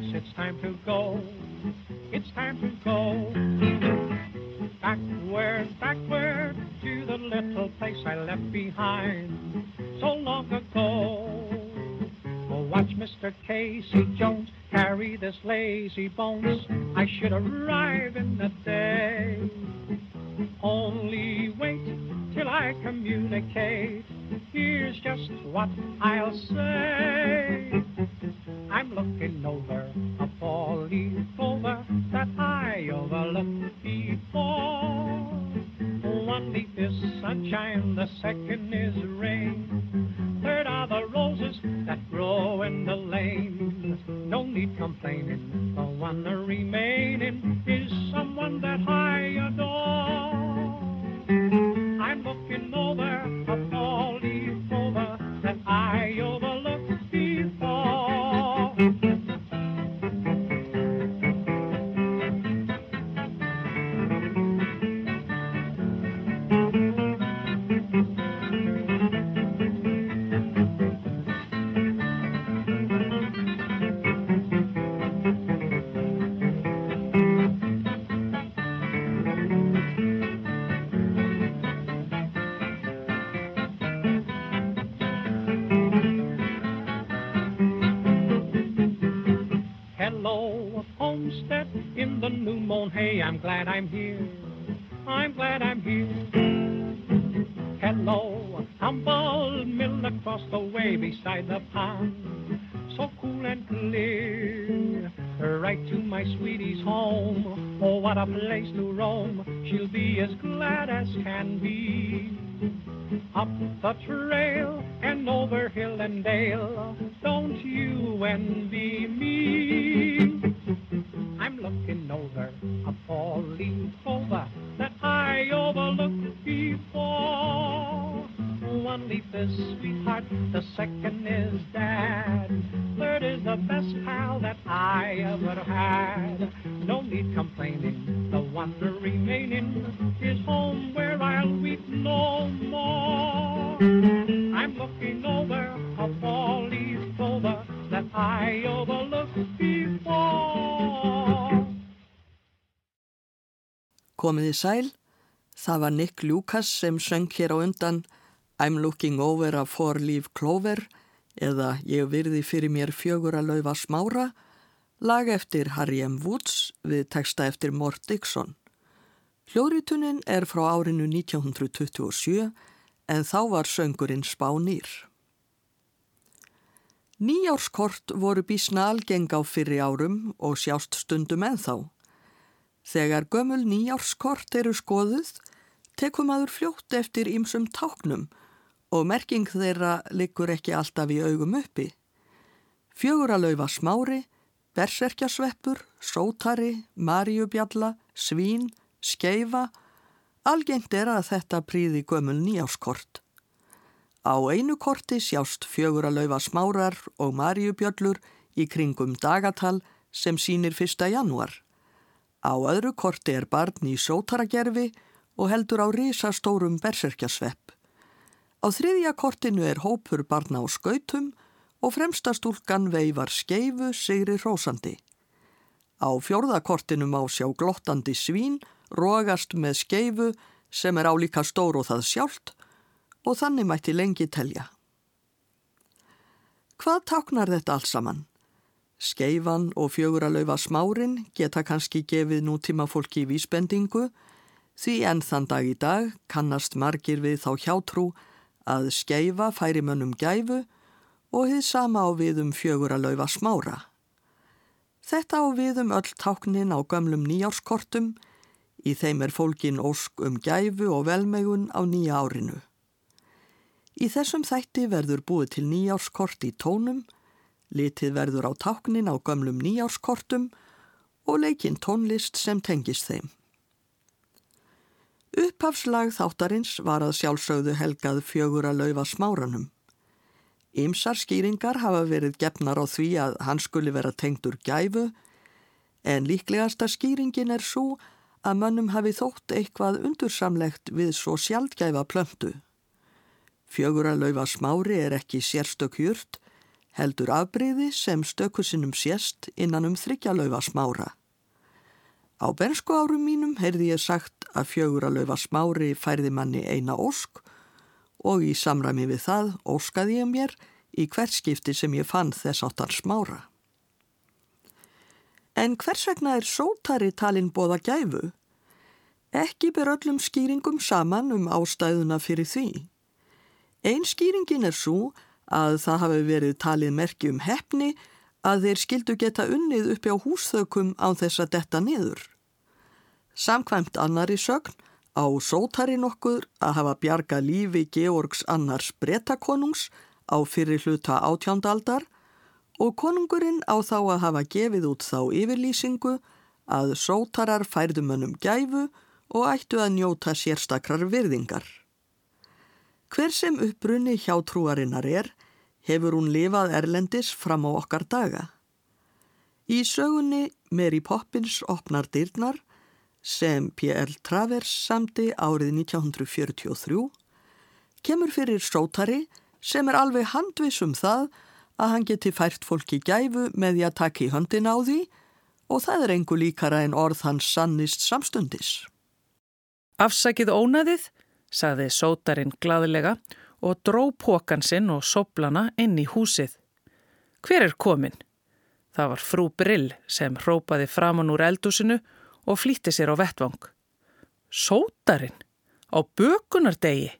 place, it's time to go. It's time to go. Backward, backward to the little place I left behind so long ago. Oh, watch Mr. Casey Jones carry this lazy bones. I should arrive in a day. Only wait till I communicate. Here's just what I'll say. I'm glad I'm here. I'm glad I'm here. Hello, humble mill across the way beside the pond. So cool and clear. Right to my sweetie's home. Oh, what a place to roam. She'll be as glad as can be. Up the trail and over hill and dale. Don't you envy me? Is sweetheart, the second is dad. Third is the best pal that I ever had. No need complaining, the one remaining is home where I'll weep no more. I'm looking over a four-leaf clover that I overlooked before. Komiði sæl, það var Nick Lucas sem söng hér á undan I'm looking over a four-leaf clover eða Ég virði fyrir mér fjögur að laufa smára, lag eftir Harry M. Woods við texta eftir Mort Dixon. Hljóriðtunin er frá árinu 1927 en þá var söngurinn Spánýr. Nýjárskort voru bísna algeng á fyrri árum og sjást stundum ennþá. Þegar gömul nýjárskort eru skoðuð, tekum aður fljótt eftir ýmsum táknum og merking þeirra liggur ekki alltaf í augum uppi. Fjöguralaufa smári, berserkjasveppur, sótari, marjubjalla, svín, skeifa, algengt er að þetta príði gömul nýjáskort. Á einu korti sjást fjöguralaufa smárar og marjubjöllur í kringum dagatal sem sínir 1. janúar. Á öðru korti er barn í sótaragerfi og heldur á risastórum berserkjasvepp. Á þriðja kortinu er hópur barna á skautum og fremsta stúlkan veifar skeifu sigri rósandi. Á fjórða kortinu má sjá glottandi svín rógast með skeifu sem er álíka stór og það sjálft og þannig mætti lengi telja. Hvað táknar þetta alls saman? Skeifan og fjöguralaufa smárin geta kannski gefið nútíma fólki í vísbendingu því enn þann dag í dag kannast margir við þá hjátrú að skeifa færi mönnum gæfu og þið sama á við um fjöguralaufa smára. Þetta á við um öll táknin á gömlum nýjárskortum, í þeim er fólkin ósk um gæfu og velmegun á nýja árinu. Í þessum þætti verður búið til nýjárskort í tónum, litið verður á táknin á gömlum nýjárskortum og leikinn tónlist sem tengist þeim. Upphafslag þáttarins var að sjálfsögðu helgað fjögur að laufa smáranum. Ymsar skýringar hafa verið gefnar á því að hann skuli vera tengdur gæfu, en líklegasta skýringin er svo að mönnum hafi þótt eitthvað undursamlegt við svo sjaldgæfa plöntu. Fjögur að laufa smári er ekki sérstök jurt, heldur afbreyði sem stökusinnum sést innan um þryggjalaufa smára. Á bensku árum mínum heyrði ég sagt að fjöguralaufa smári færði manni eina ósk og í samræmi við það óskaði ég mér í hverskipti sem ég fann þess áttar smára. En hvers vegna er sótari talin bóða gæfu? Ekki ber öllum skýringum saman um ástæðuna fyrir því. Einn skýringin er svo að það hafi verið talið merki um hefni að þeir skildu geta unnið uppi á húsþökum á þess að detta niður. Samkvæmt annari sögn á sótari nokkur að hafa bjarga lífi Georgs annars bretakonungs á fyrir hluta átjándaldar og konungurinn á þá að hafa gefið út þá yfirlýsingu að sótarar færðumönnum gæfu og ættu að njóta sérstakrar virðingar. Hver sem uppbrunni hjá trúarinnar er, hefur hún lifað erlendis fram á okkar daga. Í sögunni Mary Poppins opnar dyrnar sem P.L. Travers samti árið 1943 kemur fyrir sótari sem er alveg handvis um það að hann geti fært fólki gæfu með því að taka í höndin á því og það er engu líkara en orð hans sannist samstundis. Afsakið ónaðið, sagði sótarinn glaðilega og dró pókan sinn og soplana inn í húsið. Hver er komin? Það var frú Brill sem hrópaði framann úr eldúsinu og flýtti sér á vettvang. Sótarinn? Á bökunardegi?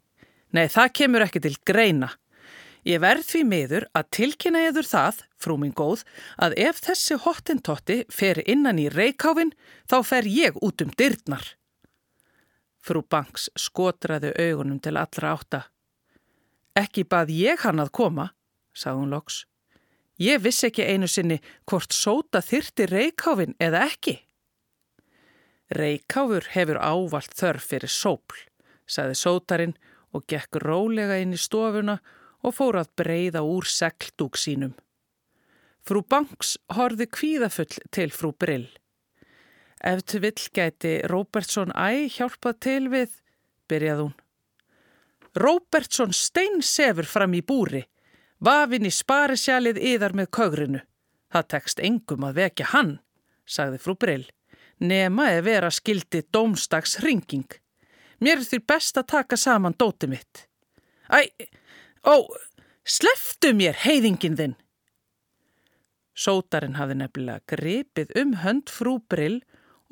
Nei, það kemur ekki til greina. Ég verð því miður að tilkynna eður það, frú minn góð, að ef þessi hottintotti fer innan í reikáfin, þá fer ég út um dyrnar. Frú Banks skotraði augunum til allra átta. Ekki bað ég hann að koma, sagði hún loks. Ég vissi ekki einu sinni hvort sóta þyrti reikáfin eða ekki. Reikáfur hefur ávalt þörf fyrir sópl, sagði sótarin og gekk rólega inn í stofuna og fór að breyða úr segldúk sínum. Frú Banks horfi kvíðafull til frú Brill. Ef til vill gæti Róbertsson æg hjálpað til við, byrjað hún. Róbertsson stein sefur fram í búri, vafin í sparisjalið yðar með kögrinu. Það tekst engum að vekja hann, sagði frú Brill, nema eða vera skildi dómstags ringing. Mér er því best að taka saman dóti mitt. Æ, Ó, sleftu mér heiðingin þinn! Sótarinn hafði nefnilega gripið um hönd frú Brill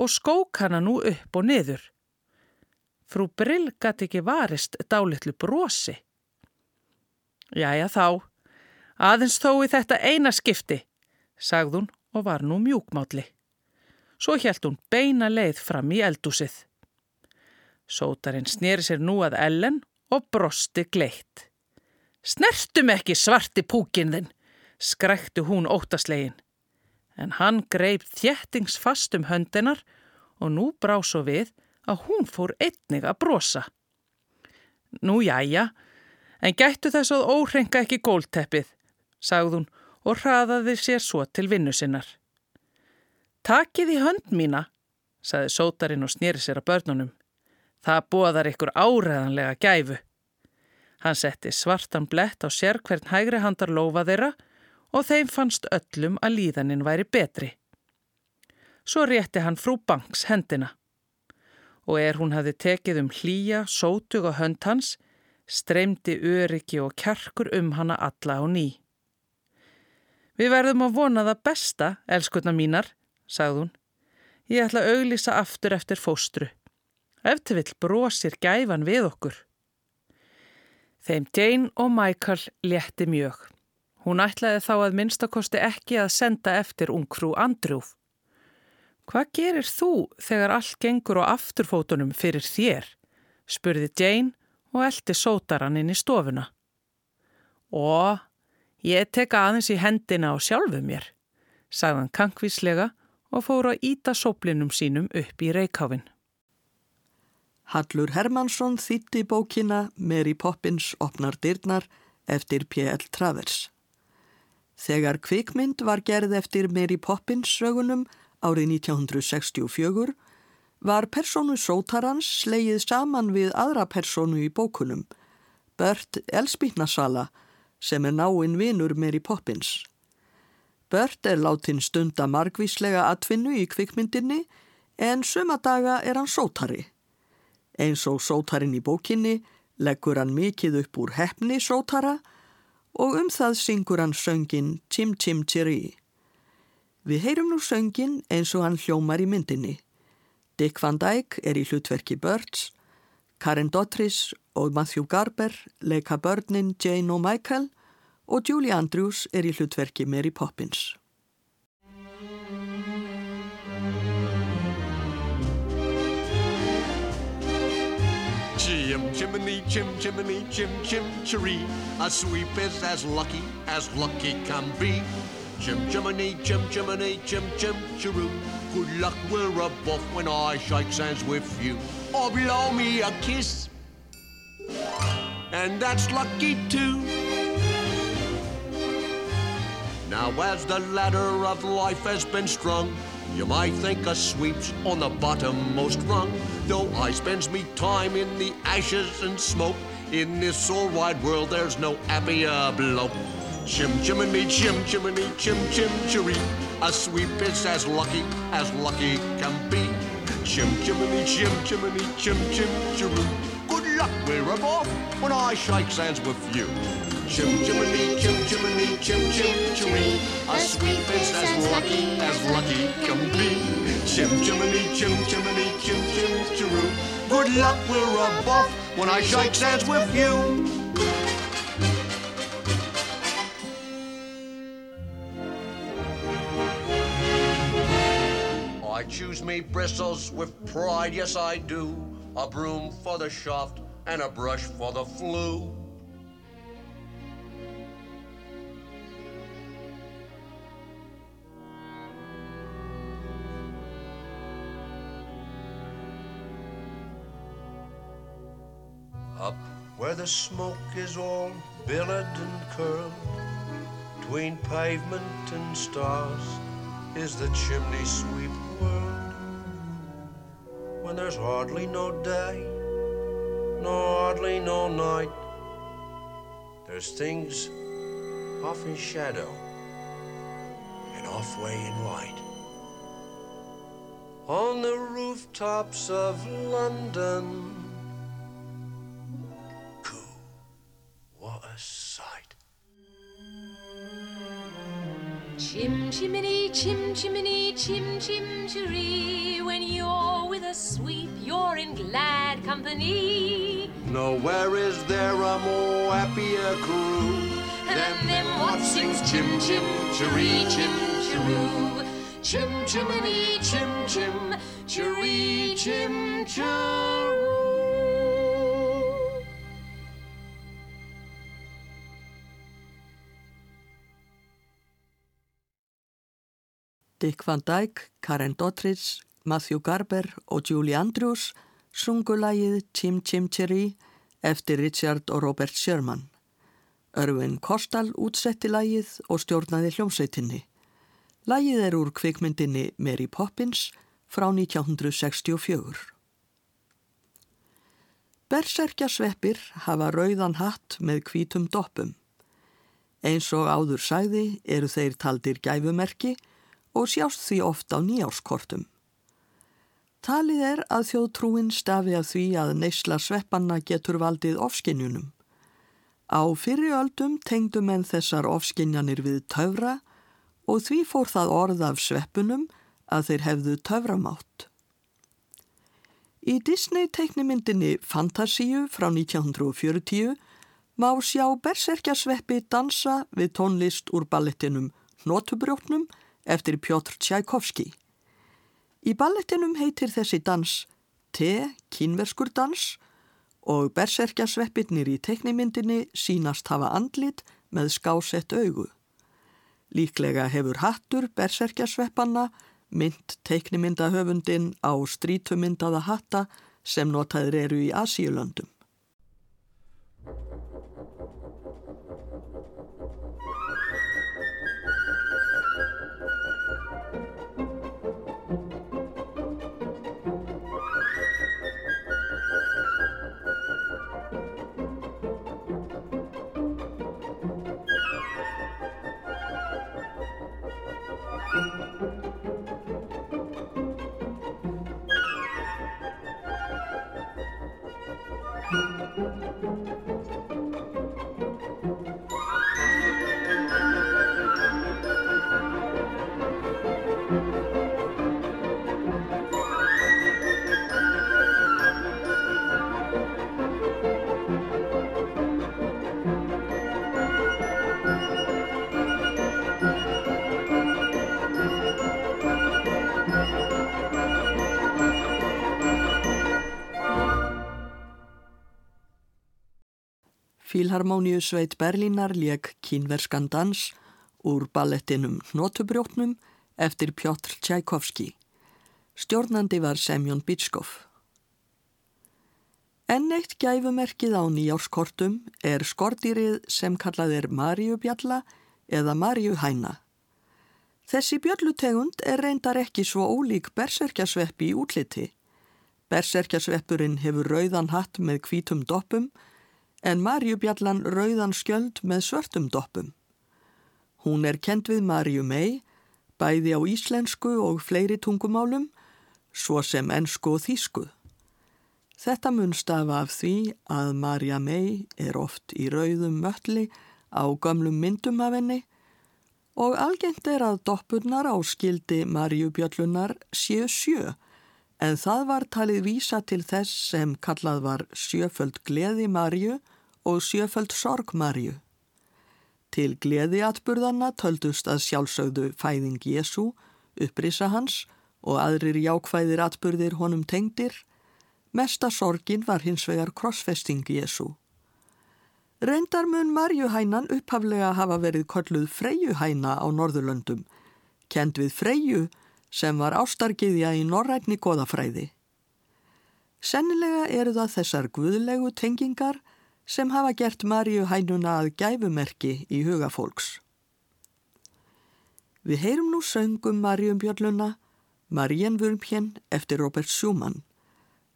og skók hana nú upp og niður. Frú Brill gæti ekki varist dálitlu brosi. Jæja þá, aðeins þó í þetta eina skipti, sagði hún og var nú mjúkmátli. Svo helt hún beina leið fram í eldúsið. Sótarinn snýri sér nú að ellen og brosti gleitt. Snertum ekki svarti púkinn þinn, skræktu hún óttaslegin. En hann greip þjættingsfast um höndinar og nú brá svo við að hún fór einnig að brosa. Nú jæja, en gættu þess að óhrenga ekki gólteppið, sagði hún og hraðaði sér svo til vinnu sinnar. Takið í hönd mína, sagði sótarinn og snýri sér að börnunum. Það bóðar ykkur áreðanlega gæfu. Hann setti svartan blett á sér hvern hægri handar lofa þeirra og þeim fannst öllum að líðaninn væri betri. Svo rétti hann frú Banks hendina og er hún hafi tekið um hlýja, sótug og hönd hans, streymdi öryggi og kjarkur um hana alla á ný. Við verðum að vona það besta, elskutna mínar, sagði hún. Ég ætla að auglýsa aftur eftir fóstru. Eftir vill brosir gæfan við okkur. Þeim Jane og Michael létti mjög. Hún ætlaði þá að minnstakosti ekki að senda eftir ungfrú Andrjúf. Hvað gerir þú þegar allt gengur á afturfótunum fyrir þér? spurði Jane og eldi sótaran inn í stofuna. Ó, ég teka aðeins í hendina á sjálfu mér, sagðan kankvíslega og fór að íta sóplinum sínum upp í reikháfinn. Hallur Hermansson þýtti bókina Mary Poppins opnar dyrnar eftir P.L. Travers. Þegar kvikmynd var gerð eftir Mary Poppins sögunum árið 1964 var personu sótarans slegið saman við aðra personu í bókunum, Bert Elspítnasala, sem er náinn vinur Mary Poppins. Bert er látin stunda margvíslega atvinnu í kvikmyndinni en sömadaga er hann sótari. Eins og sótarin í bókinni leggur hann mikið upp úr hefni sótara og um það syngur hann söngin Chim Chim Chiri. Við heyrum nú söngin eins og hann hljómar í myndinni. Dick Van Dyke er í hlutverki Birds, Karen Dottris og Matthew Garber leika börnin Jane og Michael og Julie Andrews er í hlutverki Mary Poppins. Chim chimney, chim chimney, chim chim chiree. A sweep is as lucky as lucky can be. Chim chimney, chim chimney, chim chim chiroo. Good luck we're above when I shake hands with you. Or blow me a kiss. And that's lucky too. Now as the ladder of life has been strung, you might think a sweep's on the bottommost rung. Though I spends me time in the ashes and smoke, in this all wide world there's no happier bloke. Chim chimney, chim chimney, chim chim chiree. A sweep is as lucky as lucky can be. Chim chimney, chim chimney, chim chim chiroo. Good luck we're above when I shake hands with you. Chim chimney, chim chimney, chim chim chiree. A sweep is as lucky as lucky can be. Chim chimney, chim chimney, chim chim chiroo. Good luck we're above when I shake hands with you. I choose me bristles with pride, yes I do. A broom for the shaft and a brush for the flue. Up where the smoke is all billowed and curled, between pavement and stars is the chimney sweep world. When there's hardly no day, nor hardly no night, there's things off in shadow and off way in light. On the rooftops of London, chimney, chim chimney, chim chim chiree. When you're with a sweep, you're in glad company. Nowhere is there a more happier crew than them what sings chim chim chiree, chim chiroo. Chim chimney, chim chim chiree, chim chiroo. Dick Van Dyke, Karen Dottridge, Matthew Garber og Julie Andrews sungu lagið Chim Chim Cherry eftir Richard og Robert Sherman. Örvin Kostal útsetti lagið og stjórnaði hljómsveitinni. Lagið er úr kvikmyndinni Mary Poppins frá 1964. Berserkjasveppir hafa rauðan hatt með hvítum doppum. Eins og áður sæði eru þeir taldir gæfumerki og sjást því oft á nýjáskortum. Talið er að þjóðtrúin stafi af því að neysla sveppanna getur valdið ofskinjunum. Á fyriröldum tengdu menn þessar ofskinjanir við töfra og því fór það orð af sveppunum að þeir hefðu töframátt. Í Disney teiknimyndinni Fantasíu frá 1940 má sjá berserkjasveppi dansa við tónlist úr ballettinum Notubrjóknum eftir Pjótr Tchaikovski. Í ballettinum heitir þessi dans Te, kínverskur dans og berserkjasveppirnir í teiknimyndinni sínast hafa andlit með skásett augu. Líklega hefur hattur berserkjasveppanna mynd teiknimyndahöfundin á strítumyndaða hatta sem notaður eru í Asíulöndum. Fílharmoníu sveit Berlínar leik kínverskan dans úr ballettinum Notubrjótnum eftir Pjótr Tchaikovski. Stjórnandi var Semjón Bitskov. Enn eitt gæfumerkið á nýjárskortum er skordýrið sem kallað er Marjubjalla eða Marjuhæna. Þessi bjöllutegund er reyndar ekki svo ólík berserkjasveppi í útliti. Berserkjasveppurinn hefur rauðan hatt með hvítum doppum en Marjubjallan rauðan skjöld með svörtum doppum. Hún er kent við Marju mei, bæði á íslensku og fleiri tungumálum, svo sem ennsku og þýsku. Þetta mun stafa af því að Marja mei er oft í rauðum mölli á gamlum myndum af henni og algengt er að doppurnar á skildi Marjubjallunar séu sjö, en það var talið vísa til þess sem kallað var sjöföld gleði Marju og sjöföld sorg Marju. Til gleði atburðana töldust að sjálfsögðu fæðing Jésu, upprisa hans og aðrir jákvæðir atburðir honum tengdir, mesta sorgin var hins vegar krossfesting Jésu. Reyndar mun Marjuhænan upphaflega hafa verið kolluð Freyjuhæna á Norðurlöndum, kend við Freyju sem var ástargiðja í norrætni goðafræði. Sennilega eru það þessar guðlegu tengingar sem hafa gert Marju hænuna að gæfumerki í huga fólks. Við heyrum nú söngum Marjum Björluna, Marienvurmpjen eftir Robert Schumann.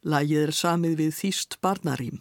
Lægið er samið við þýst barnarím.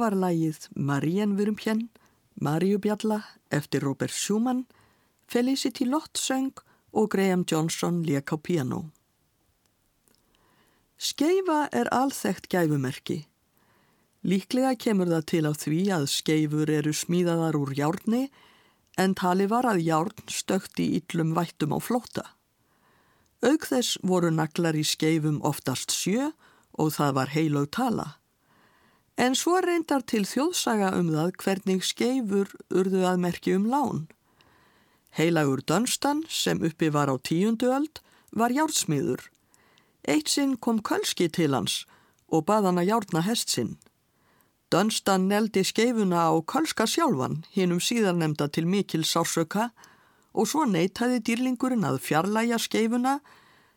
var lægið Marienvurmpjenn, Mariubjalla eftir Robert Schumann, Felicity Lott söng og Graham Johnson lék á piano. Skeifa er alþekkt gæfumerki. Líklega kemur það til á því að skeifur eru smíðaðar úr járni en tali var að járn stökt í yllum vættum á flóta. Aug þess voru naglar í skeifum oftast sjö og það var heilög tala. En svo reyndar til þjóðsaga um það hvernig skeifur urðu að merki um lán. Heilagur Dönstan sem uppi var á tíundu öld var járnsmiður. Eitt sinn kom Kölski til hans og bað hann að járna hest sinn. Dönstan neldi skeifuna á Kölska sjálfan, hinnum síðarnemda til mikil sársöka og svo neytaði dýrlingurinn að fjarlæga skeifuna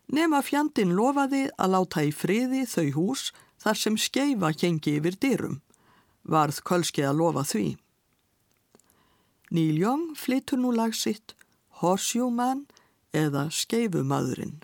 nema fjandin lofaði að láta í friði þau hús þar sem skeifa kengi yfir dyrum. Varð Kölski að lofa því. Níljón flytur nú lagsitt Horsjúmann eða Skeifumadurinn.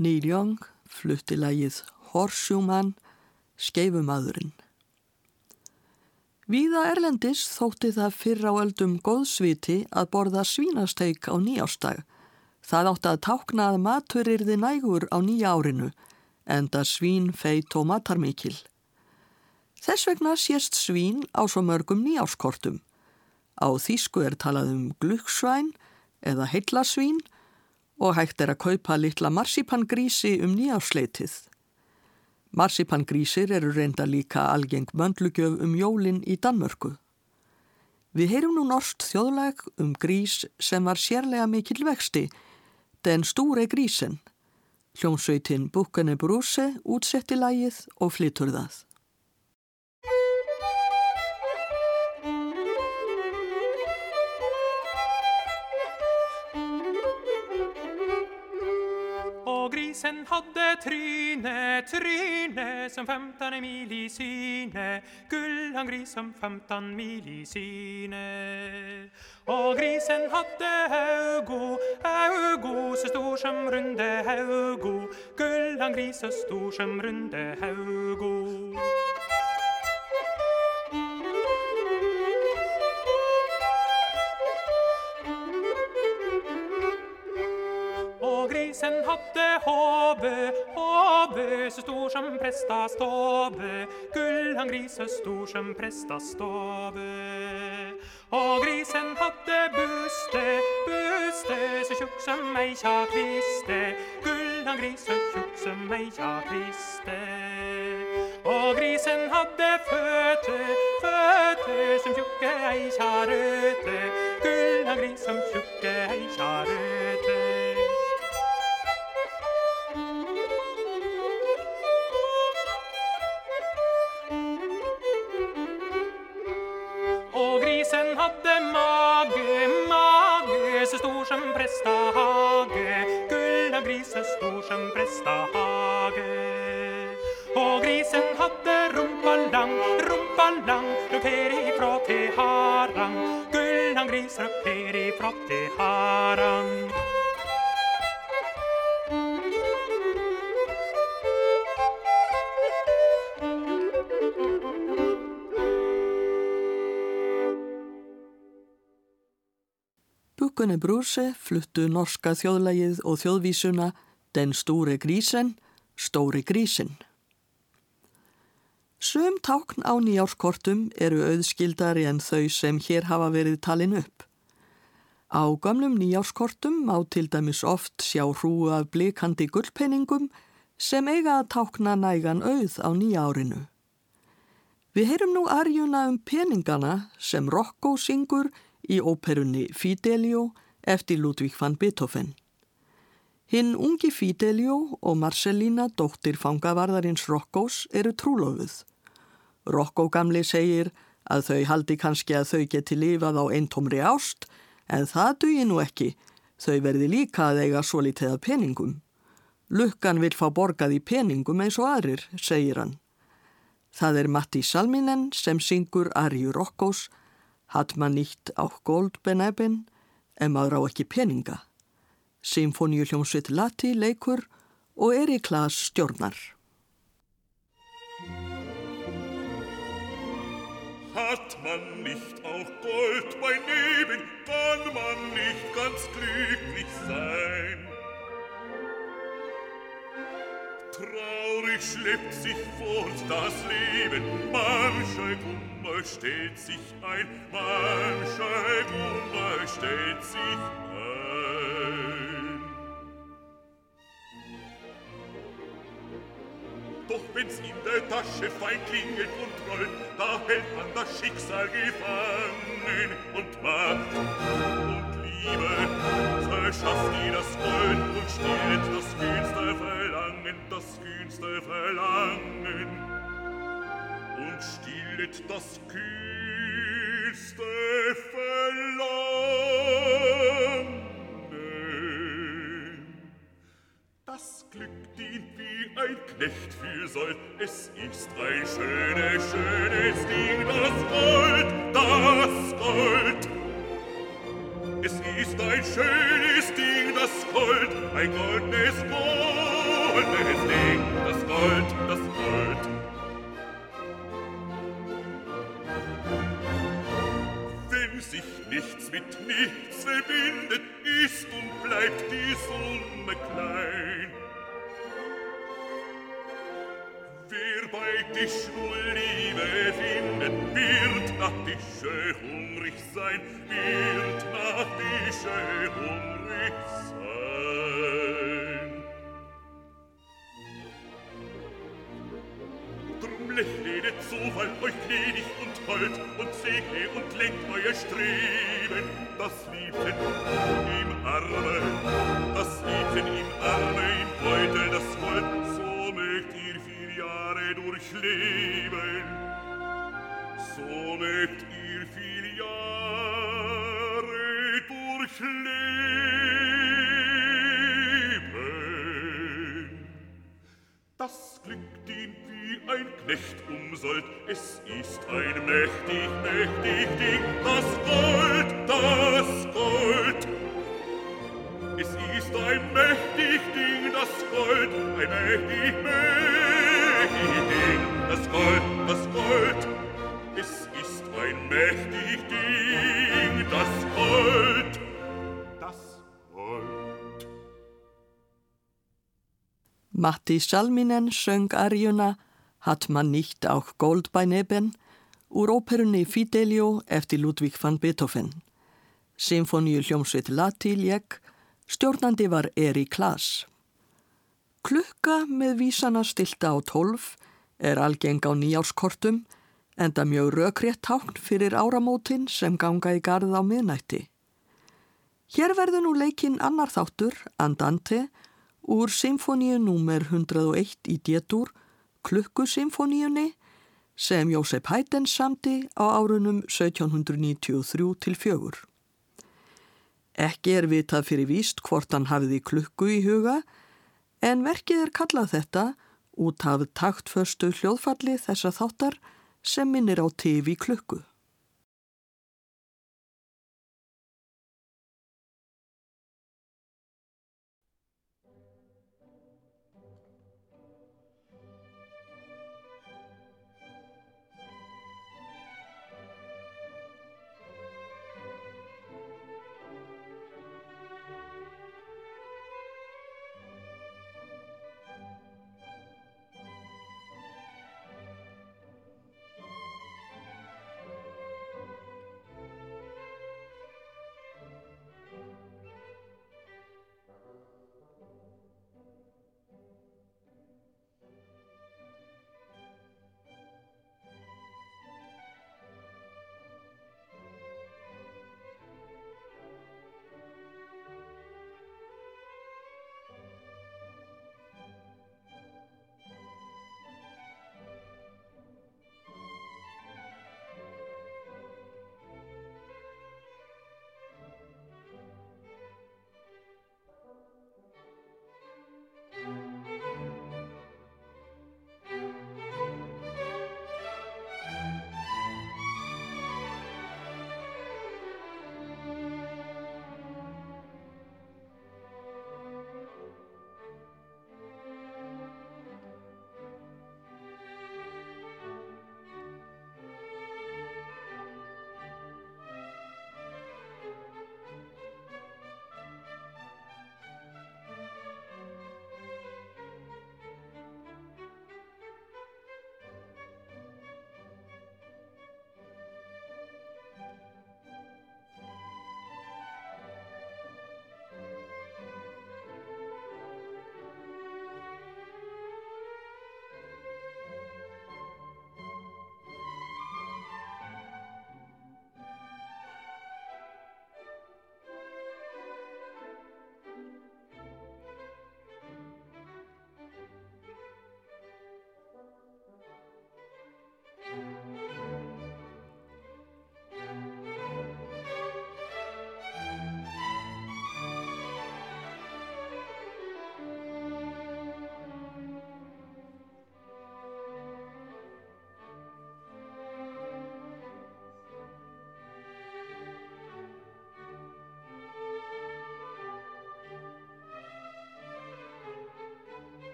Neil Young flutti lægið Horseshoe Man, skeifumadurinn. Víða Erlendis þótti það fyrr á öldum góðsviti að borða svínasteik á nýjástag. Það átti að tákna að matur yrði nægur á nýja árinu, enda svín, feit og matarmikil. Þess vegna sést svín á svo mörgum nýjáskortum. Á þýsku er talað um glukksvæn eða heillasvín og hægt er að kaupa litla marsipangrísi um nýjársleitið. Marsipangrísir eru reynda líka algeng möndlugjöf um jólinn í Danmörku. Við heyrum nú norst þjóðlag um grís sem var sérlega mikil vexti, den stúre grísen. Hljómsveitin Búkane Brúse útsetti lægið og flytur það. Grisen hadde tryne, tryne som 15 mil i syne. Gullan gris som 15 mil i syne. Og grisen hadde augo, augo så stor som runde haugo. Gullan gris så stor som runde haugo. Grisen hadde håbe, håbe så stor som presta stove. Gullan gris så stor som presta ståbe. Og grisen hadde buste, buste så tjukk som ei kviste. Gullan gris så tjukk som ei kviste. Og grisen hadde føtter, føtter som tjukke ei røte. Gullan gris som tjukke ei røte. som prestehage, gull av grisen stor som prestehage. Og grisen hadde rumpa lang, rumpa lang, løp herifra til Harang. Gull av gris løp herifra til Harang. Bukunni Brúse fluttu norska þjóðlægið og þjóðvísuna Den stóri grísen, Stóri grísin. Sum tákn á nýjárskortum eru auðskildari en þau sem hér hafa verið talin upp. Á gamlum nýjárskortum má til dæmis oft sjá hrúu af blikandi gullpenningum sem eiga að tákna nægan auð á nýjárinu. Við heyrum nú arjuna um peningana sem Rocco syngur í óperunni Fidelio eftir Ludvík van Beethoven. Hinn ungi Fidelio og Marcelina, dóttir fangavarðarins Roccos, eru trúlofuð. Rocco gamli segir að þau haldi kannski að þau geti lifað á eintómri ást, en það dugi nú ekki. Þau verði líka að eiga svo litið að peningum. Lukkan vil fá borgað í peningum eins og aðrir, segir hann. Það er Matti Salminen sem syngur Arju Roccos, Hat man nicht auch Gold beneben, en maður á ekki peninga. Symfóníu hljómsveit Lati leikur og er í klas stjórnar. Hat man nicht auch Gold bei Neben, kann man nicht ganz glücklich sein. Traurig schleppt sich fort das Leben, manche Kummer stellt sich ein, manche Kummer stellt sich ein. Doch wenn's in der Tasche fein klingelt und rollt, da hält man das Schicksal gefangen und Macht und Liebe verschafft dir das Glück und stillt das kühnste Verlangen, das kühnste Verlangen. Und stillet das kühnste Verlangen. Das Glück dient wie ein Knecht für Sold, es ist ein schönes, schönes Ding, das Gold, das Gold, Es ist ein schönes Ding, das Gold, ein goldenes, goldenes Ding, das Gold, das Gold. Wenn sich nichts mit nichts verbindet, ist und bleibt die Summe klein. Wer bei Tisch nur Liebe findet, nach Tische hungrig sein, wird nach Tische hungrig sein. Drum lehnet zu, weil euch gnädig und hold und segne und lenkt euer Streben, das Liebchen im Arme, das Liebchen im Arme, im Beutel das Gold, so mögt ihr vier Jahre durchleben solet il filiare durch Das glückt ihm wie ein Knecht umsollt, es ist ein mächtig, mächtig Ding, das Gold, das Gold. Es ist ein mächtig Ding, das Gold, ein mächtig Ding, das Gold, das Gold. Ein mächtig Ding, das Gold, das Gold. Matti Salminen söng arjuna Hat man nicht auch Gold bei Neben úr óperunni Fidelio eftir Ludvík van Beethoven. Symfoníu hljómsveit Lati lék, stjórnandi var Eri Klaas. Klukka með vísana stilta á tólf er algeng á nýjárskortum enda mjög rökrétt tákn fyrir áramótin sem ganga í garð á miðnætti. Hér verður nú leikinn annar þáttur, Andante, úr Symfoníu nr. 101 í D-dúr klukkusymfoníunni sem Jósef Haydn samti á árunum 1793 til fjögur. Ekki er vitað fyrir víst hvort hann hafiði klukku í huga en verkið er kallað þetta út af taktförstu hljóðfalli þessa þáttar sem minnir á TV klukku.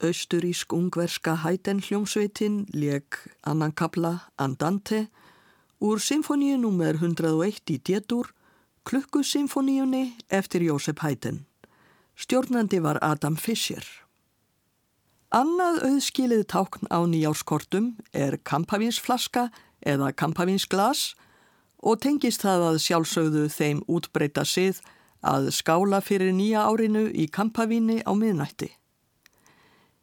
Austurísk ungverska hæten hljómsveitin leg annan kabla Andante úr symfoníu nr. 101 í Détur, klukkusymfoníunni eftir Jósef Hæten. Stjórnandi var Adam Fischer. Annað auðskilið tákn á nýjárskortum er kampavínsflaska eða kampavínsglas og tengist það að sjálfsögðu þeim útbreyta sið að skála fyrir nýja árinu í kampavíni á miðnætti.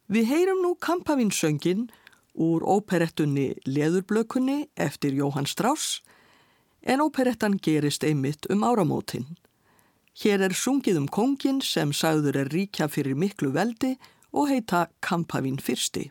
Við heyrum nú kampavínsöngin úr óperettunni Leðurblökunni eftir Jóhann Strauss en óperettan gerist einmitt um áramótin. Hér er sungið um kongin sem sagður er ríkja fyrir miklu veldi og heita Kampavín fyrsti.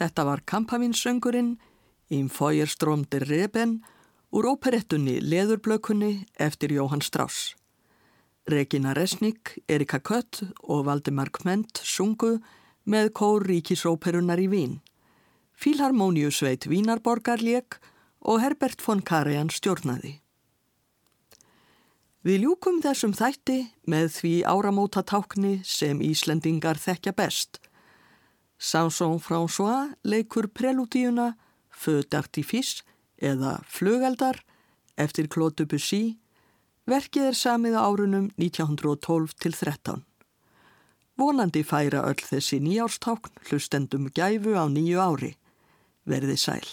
Þetta var kampavinsöngurinn Im Feuerstrom der Reben úr óperettunni Leðurblökunni eftir Jóhann Strauss. Regina Resnik, Erika Kött og Valdemar Kment sungu með kór ríkisóperunar í Vín. Fílharmóniusveit Vínarborgar lék og Herbert von Karajan stjórnaði. Við ljúkum þessum þætti með því áramóta tákni sem Íslendingar þekkja best – Samson François leikur prelútíuna Feu d'artifice eða Flugeldar eftir Claude Debussy. Verkið er samið á árunum 1912 til 13. Vonandi færa öll þessi nýjárstákn hlustendum gæfu á nýju ári. Verði sæl.